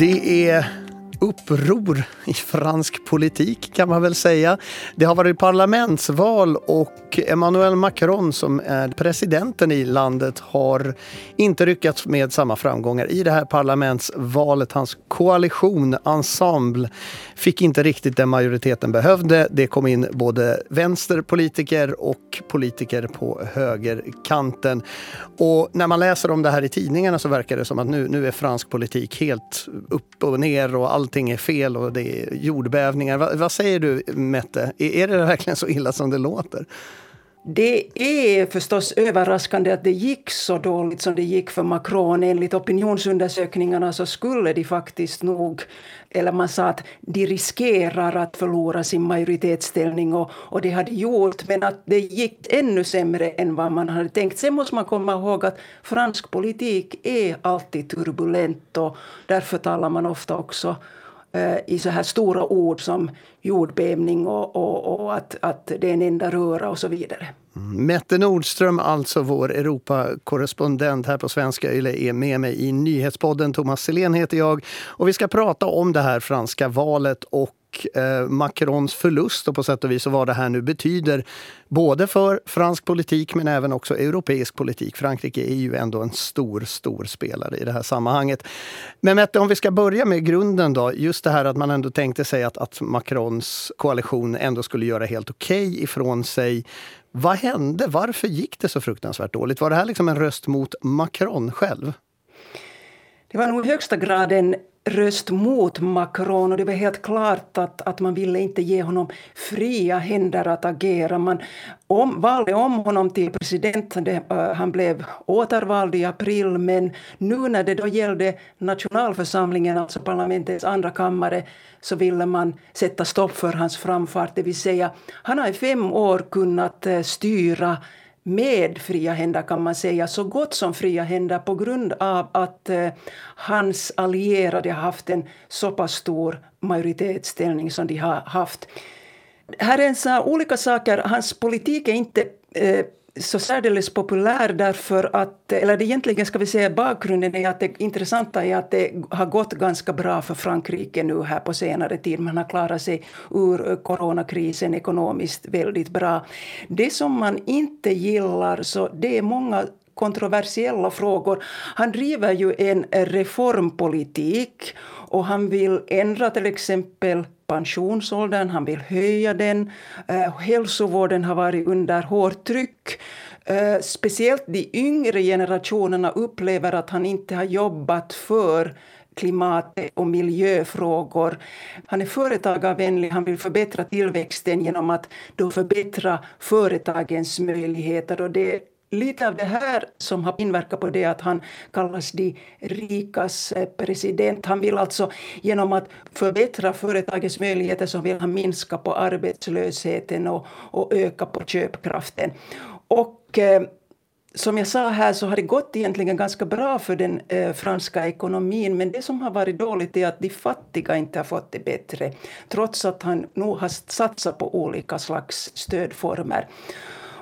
Det är uppror i fransk politik kan man väl säga. Det har varit parlamentsval och Emmanuel Macron som är presidenten i landet har inte lyckats med samma framgångar i det här parlamentsvalet. Hans koalition, Ensemble, fick inte riktigt den majoriteten behövde. Det kom in både vänsterpolitiker och politiker på högerkanten. Och när man läser om det här i tidningarna så verkar det som att nu, nu är fransk politik helt upp och ner och allt allting är fel och det är jordbävningar. Va, vad säger du Mette? Är, är det verkligen så illa som det låter? Det är förstås överraskande att det gick så dåligt som det gick för Macron. Enligt opinionsundersökningarna så skulle de faktiskt nog, eller man sa att de riskerar att förlora sin majoritetsställning och, och det hade gjort, men att det gick ännu sämre än vad man hade tänkt. Sen måste man komma ihåg att fransk politik är alltid turbulent och därför talar man ofta också Eh, i så här stora ord som jordbävning och, och, och, att, att det är en enda röra och så vidare. Mm. Mette Nordström, alltså vår Europakorrespondent här på Svenska Yle, är med mig i Nyhetspodden. Thomas Selén heter jag och vi ska prata om det här franska valet och eh, Macrons förlust och på sätt och vis och vad det här nu betyder. Både för fransk politik men även också europeisk politik. Frankrike är ju ändå en stor, stor spelare i det här sammanhanget. Men Mette, om vi ska börja med grunden då. Just det här att man ändå tänkte sig att, att Macrons koalition ändå skulle göra helt okej okay ifrån sig. Vad hände? Varför gick det så fruktansvärt dåligt? Var det här liksom en röst mot Macron själv? Det var nog i högsta grad en röst mot Macron och det var helt klart att, att man ville inte ge honom fria händer att agera. Man om, valde om honom till president. Det, uh, han blev återvald i april men nu när det då gällde nationalförsamlingen, alltså parlamentets andra kammare, så ville man sätta stopp för hans framfart. Det vill säga, han har i fem år kunnat uh, styra med fria händer kan man säga, så gott som fria händer på grund av att eh, hans allierade har haft en så pass stor majoritetsställning som de har haft. Här är en så olika saker. Hans politik är inte eh, så särdeles populär därför att, eller egentligen ska vi säga bakgrunden är att det intressanta är att det har gått ganska bra för Frankrike nu här på senare tid. Man har klarat sig ur coronakrisen ekonomiskt väldigt bra. Det som man inte gillar så det är många kontroversiella frågor. Han driver ju en reformpolitik och han vill ändra till exempel pensionsåldern, han vill höja den. Eh, hälsovården har varit under hårt tryck. Eh, speciellt de yngre generationerna upplever att han inte har jobbat för klimat och miljöfrågor. Han är företagarvänlig, han vill förbättra tillväxten genom att då förbättra företagens möjligheter. Och det lite av det här som har inverkat på det att han kallas de rikas eh, president. Han vill alltså genom att förbättra företagens möjligheter så vill han minska på arbetslösheten och, och öka på köpkraften. Och eh, som jag sa här så har det gått egentligen ganska bra för den eh, franska ekonomin men det som har varit dåligt är att de fattiga inte har fått det bättre trots att han nog har satsat på olika slags stödformer.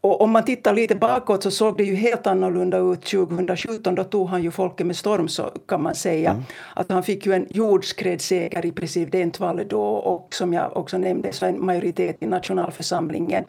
Och om man tittar lite bakåt så såg det ju helt annorlunda ut 2017. Då tog han ju folket med storm så kan man säga. Mm. Att han fick ju en jordskredsseger i presidentvalet då och som jag också nämnde så en majoritet i nationalförsamlingen.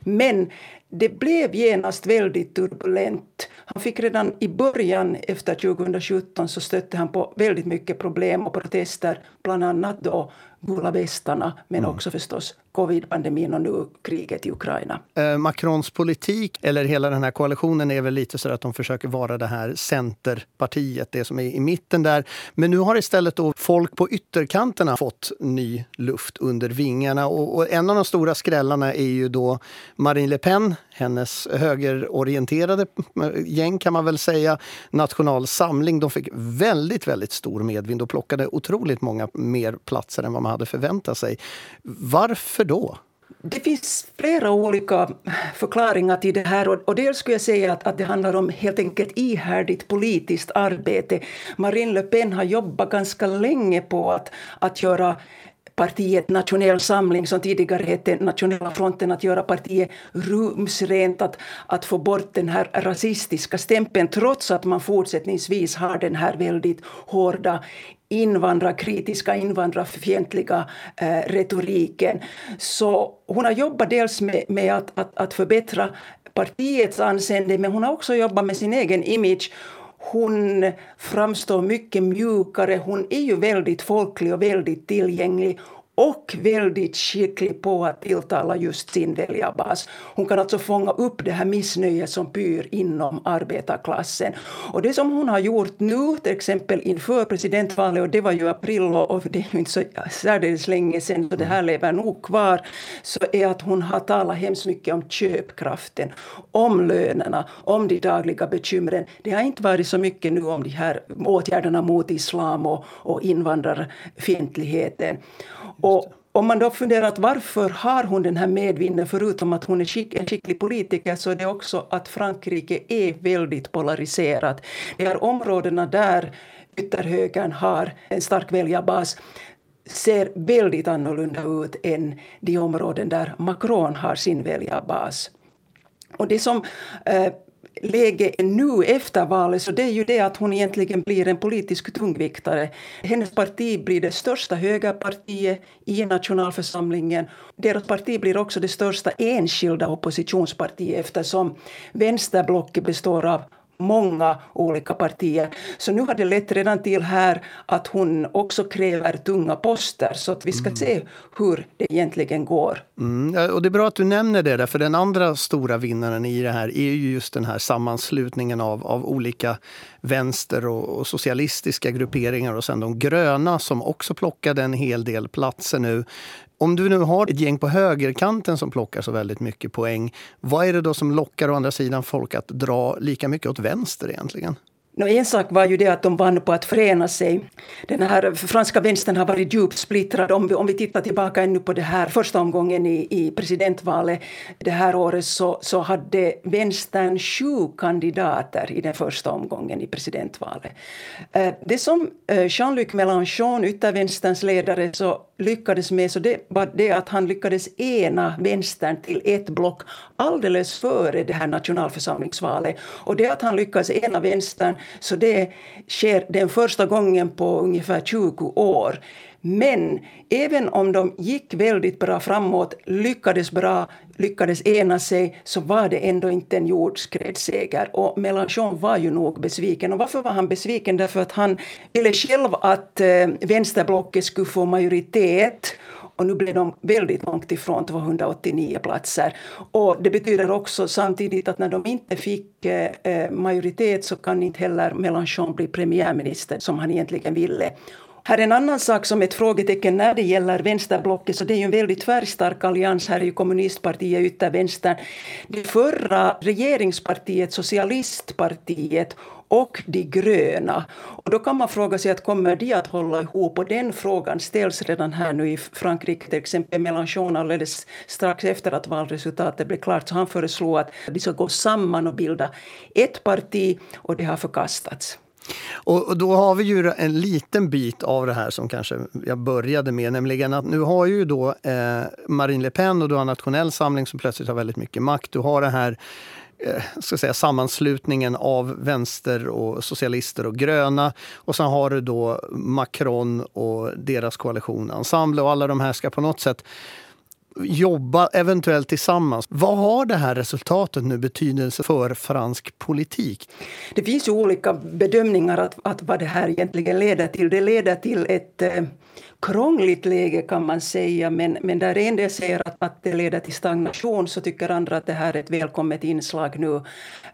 Men det blev genast väldigt turbulent. Han fick redan i början efter 2017 så stötte han på väldigt mycket problem och protester, bland annat då gula västarna men mm. också förstås covid-pandemin och nu kriget i Ukraina. Eh, Macrons politik, eller hela den här koalitionen, är väl lite så att de försöker vara det här centerpartiet, det som är i mitten där. Men nu har istället då folk på ytterkanterna fått ny luft under vingarna. Och, och en av de stora skrällarna är ju då Marine Le Pen, hennes högerorienterade eh, gäng kan man väl säga. National Samling, de fick väldigt, väldigt stor medvind och plockade otroligt många mer platser än vad man hade förväntat sig. Varför då? Det finns flera olika förklaringar till det här. Och dels skulle jag säga att, att det handlar om helt enkelt ihärdigt politiskt arbete. Marine Le Pen har jobbat ganska länge på att, att göra partiet Nationell samling som tidigare hette Nationella fronten att göra partiet rumsrent, att, att få bort den här rasistiska stämpeln trots att man fortsättningsvis har den här väldigt hårda invandrarkritiska, invandrarfientliga eh, retoriken. Så hon har jobbat dels med, med att, att, att förbättra partiets anseende men hon har också jobbat med sin egen image hon framstår mycket mjukare. Hon är ju väldigt folklig och väldigt tillgänglig och väldigt skicklig på att tilltala just sin väljarbas. Hon kan alltså fånga upp det här missnöjet som pyr inom arbetarklassen. Och det som hon har gjort nu, till exempel inför presidentvalet, och det var ju april och det är ju inte så särdeles länge sedan, så det här lever nog kvar, så är att hon har talat hemskt mycket om köpkraften, om lönerna, om de dagliga bekymren. Det har inte varit så mycket nu om de här åtgärderna mot islam och, och invandrarfientligheten. Och om man då funderar att varför har hon den här medvinden förutom att hon är skick, en skicklig politiker så är det också att Frankrike är väldigt polariserat. De här områdena där ytterhögern har en stark väljarbas ser väldigt annorlunda ut än de områden där Macron har sin väljarbas. Och det som eh, läge nu efter valet så det är ju det att hon egentligen blir en politisk tungviktare. Hennes parti blir det största högerpartiet i nationalförsamlingen. Deras parti blir också det största enskilda oppositionspartiet eftersom vänsterblocket består av många olika partier. Så nu har det lett redan till här att hon också kräver tunga poster. Så att vi ska mm. se hur det egentligen går. Mm. Och det är bra att du nämner det, för den andra stora vinnaren i det här är ju just den här sammanslutningen av, av olika vänster och, och socialistiska grupperingar och sen de gröna som också plockade en hel del platser nu. Om du nu har ett gäng på högerkanten som plockar så väldigt mycket poäng, vad är det då som lockar å andra sidan folk att dra lika mycket åt vänster egentligen? No, en sak var ju det att de vann på att förena sig. Den här franska vänstern har varit djupt splittrad. Om vi, om vi tittar tillbaka ännu på det här första omgången i, i presidentvalet det här året så, så hade vänstern sju kandidater i den första omgången i presidentvalet. Eh, det som eh, Jean-Luc Mélenchon, yttervänsterns ledare, så lyckades med så det var det att han lyckades ena vänstern till ett block alldeles före det här nationalförsamlingsvalet. Och det att han lyckades ena vänstern så det sker den första gången på ungefär 20 år. Men även om de gick väldigt bra framåt, lyckades bra, lyckades ena sig, så var det ändå inte en jordskredsseger. Och Mélenchon var ju nog besviken. Och varför var han besviken? Därför att han ville själv att eh, vänsterblocket skulle få majoritet och nu blev de väldigt långt ifrån 289 platser. Och det betyder också samtidigt att när de inte fick eh, eh, majoritet så kan inte heller Mélenchon bli premiärminister som han egentligen ville. Här är en annan sak som ett frågetecken när det gäller vänsterblocket, så det är ju en väldigt färgstark allians. Här är ju kommunistpartiet yttervänstern. Det förra regeringspartiet, socialistpartiet och de gröna. Och då kan man fråga sig att kommer de att hålla ihop? Och den frågan ställs redan här nu i Frankrike, till exempel Mélenchon alldeles strax efter att valresultatet blev klart. Så han föreslog att de ska gå samman och bilda ett parti och det har förkastats. Och, då har vi ju en liten bit av det här som kanske jag började med, nämligen att nu har ju då eh, Marine Le Pen och du har Nationell Samling som plötsligt har väldigt mycket makt. Du har det här eh, ska säga, sammanslutningen av vänster och socialister och gröna. Och sen har du då Macron och deras koalition Ensemble och alla de här ska på något sätt jobba eventuellt tillsammans. Vad har det här resultatet nu betydelse för fransk politik? Det finns ju olika bedömningar att, att vad det här egentligen leder till. Det leder till ett eh, krångligt läge kan man säga, men, men där en del säger att, att det leder till stagnation så tycker andra att det här är ett välkommet inslag nu.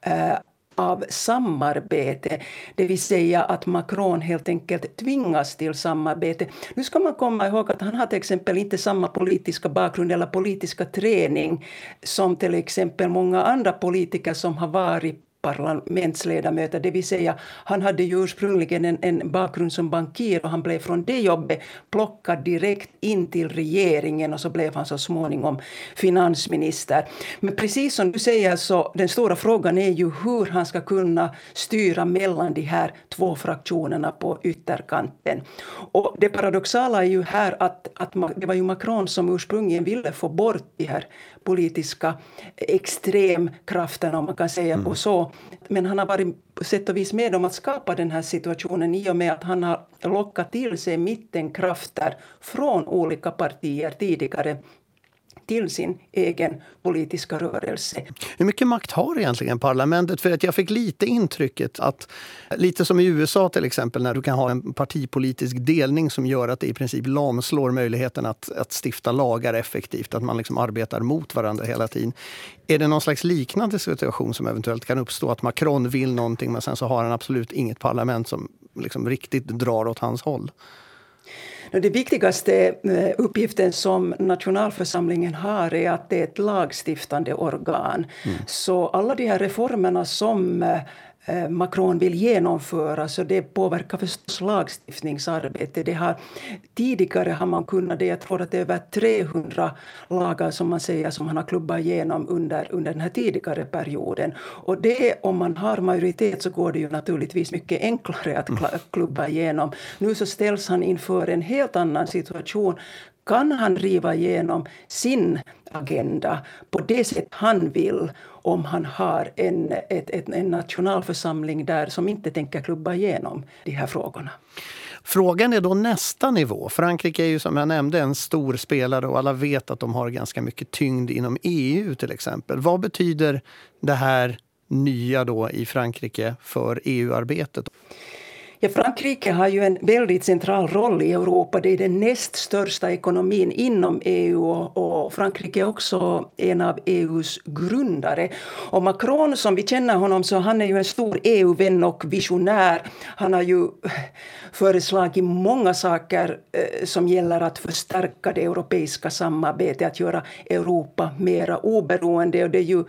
Eh, av samarbete. Det vill säga att Macron helt enkelt tvingas till samarbete. Nu ska man komma ihåg att han har till exempel inte samma politiska bakgrund eller politiska träning som till exempel många andra politiker som har varit parlamentsledamöter, det vill säga han hade ju ursprungligen en, en bakgrund som bankir och han blev från det jobbet plockad direkt in till regeringen och så blev han så småningom finansminister. Men precis som du säger så den stora frågan är ju hur han ska kunna styra mellan de här två fraktionerna på ytterkanten. Och det paradoxala är ju här att, att det var ju Macron som ursprungligen ville få bort de här politiska extremkrafterna, om man kan säga mm. så. Men han har varit på sätt och vis med om att skapa den här situationen i och med att han har lockat till sig mittenkrafter från olika partier tidigare till sin egen politiska rörelse. Hur mycket makt har egentligen parlamentet? För att jag fick lite intrycket att, lite som i USA till exempel, när du kan ha en partipolitisk delning som gör att det i princip lamslår möjligheten att, att stifta lagar effektivt, att man liksom arbetar mot varandra hela tiden. Är det någon slags liknande situation som eventuellt kan uppstå? Att Macron vill någonting men sen så har han absolut inget parlament som liksom riktigt drar åt hans håll? Det viktigaste eh, uppgiften som nationalförsamlingen har är att det är ett lagstiftande organ. Mm. Så alla de här reformerna som Eh, Macron vill genomföra, så det påverkar förstås lagstiftningsarbetet. Det har, tidigare har man kunnat det, jag tror att det är över 300 lagar som man säger som han har klubbat igenom under, under den här tidigare perioden. Och det, om man har majoritet så går det ju naturligtvis mycket enklare att klubba igenom. Nu så ställs han inför en helt annan situation kan han driva igenom sin agenda på det sätt han vill om han har en, ett, ett, en nationalförsamling där som inte tänker klubba igenom de här frågorna. Frågan är då nästa nivå. Frankrike är ju som jag nämnde en stor spelare och alla vet att de har ganska mycket tyngd inom EU till exempel. Vad betyder det här nya då i Frankrike för EU-arbetet? Ja, Frankrike har ju en väldigt central roll i Europa. Det är den näst största ekonomin inom EU och Frankrike är också en av EUs grundare. Och Macron, som vi känner honom, så han är ju en stor EU-vän och visionär. Han har ju föreslagit många saker eh, som gäller att förstärka det europeiska samarbetet, att göra Europa mera oberoende. Och det är ju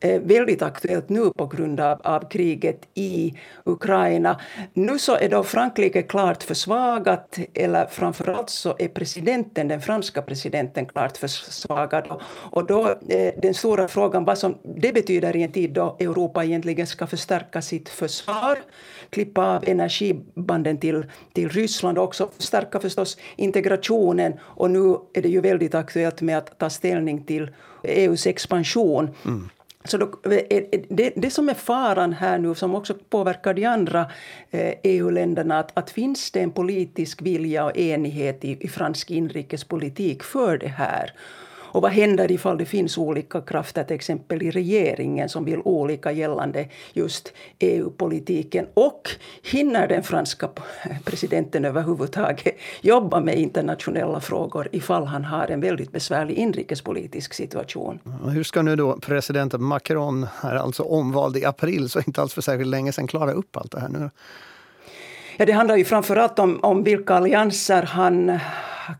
eh, väldigt aktuellt nu på grund av, av kriget i Ukraina. Nu så är då Frankrike klart försvagat, eller framförallt så är presidenten, den franska presidenten klart försvagad. Och då är den stora frågan vad som det betyder i en tid då Europa egentligen ska förstärka sitt försvar, klippa av energibanden till, till Ryssland och också förstärka förstås integrationen. Och nu är det ju väldigt aktuellt med att ta ställning till EUs expansion. Mm. Så då, eh, eh, eh, det, det som är faran här nu, som också påverkar de andra e EU-länderna, att, att finns det en politisk vilja och enighet i, i fransk inrikespolitik för det här? Och vad händer ifall det finns olika krafter, till exempel i regeringen, som vill olika gällande just EU-politiken? Och hinner den franska presidenten överhuvudtaget jobba med internationella frågor ifall han har en väldigt besvärlig inrikespolitisk situation? Hur ska nu då presidenten Macron, här alltså omvald i april, så inte alls för särskilt länge sedan, klara upp allt det här nu? Ja, det handlar ju framförallt om, om vilka allianser han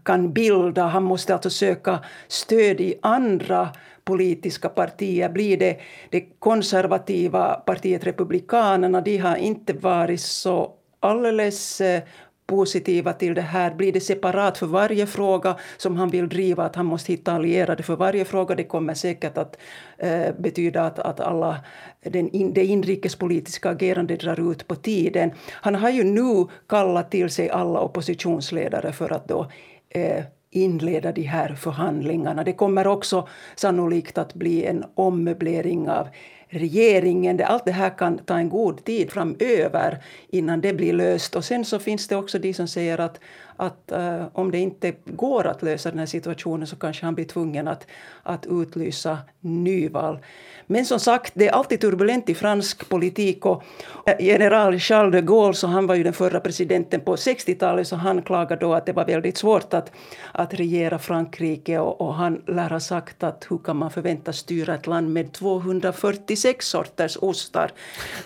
kan bilda. Han måste alltså söka stöd i andra politiska partier. Blir det det konservativa partiet Republikanerna, de har inte varit så alldeles eh, positiva till det här. Blir det separat för varje fråga som han vill driva, att han måste hitta allierade för varje fråga, det kommer säkert att eh, betyda att, att alla den in, det inrikespolitiska agerandet drar ut på tiden. Han har ju nu kallat till sig alla oppositionsledare för att då eh, inleda de här förhandlingarna. Det kommer också sannolikt att bli en ommöblering av regeringen. Allt det här kan ta en god tid framöver innan det blir löst. Och sen så finns det också de som säger att, att uh, om det inte går att lösa den här situationen så kanske han blir tvungen att, att utlysa nyval. Men som sagt, det är alltid turbulent i fransk politik. Och eh, general Charles de Gaulle, så han var ju den förra presidenten på 60-talet, så han klagade då att det var väldigt svårt att, att regera Frankrike. Och, och han lär ha sagt att hur kan man förväntas styra ett land med 246 sorters ostar?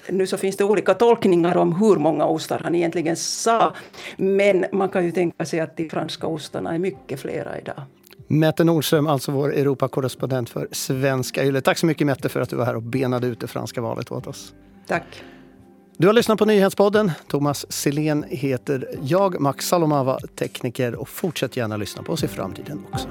Nu så finns det olika tolkningar om hur många ostar han egentligen sa. Men man kan ju tänka sig att de franska ostarna är mycket flera idag. Mette Nordström, alltså vår Europakorrespondent för Svenska Yle. Tack så mycket Mette för att du var här och benade ut det franska valet åt oss. Tack. Du har lyssnat på Nyhetspodden. Thomas Silén heter jag, Max Salomava, tekniker och fortsätt gärna lyssna på oss i framtiden också.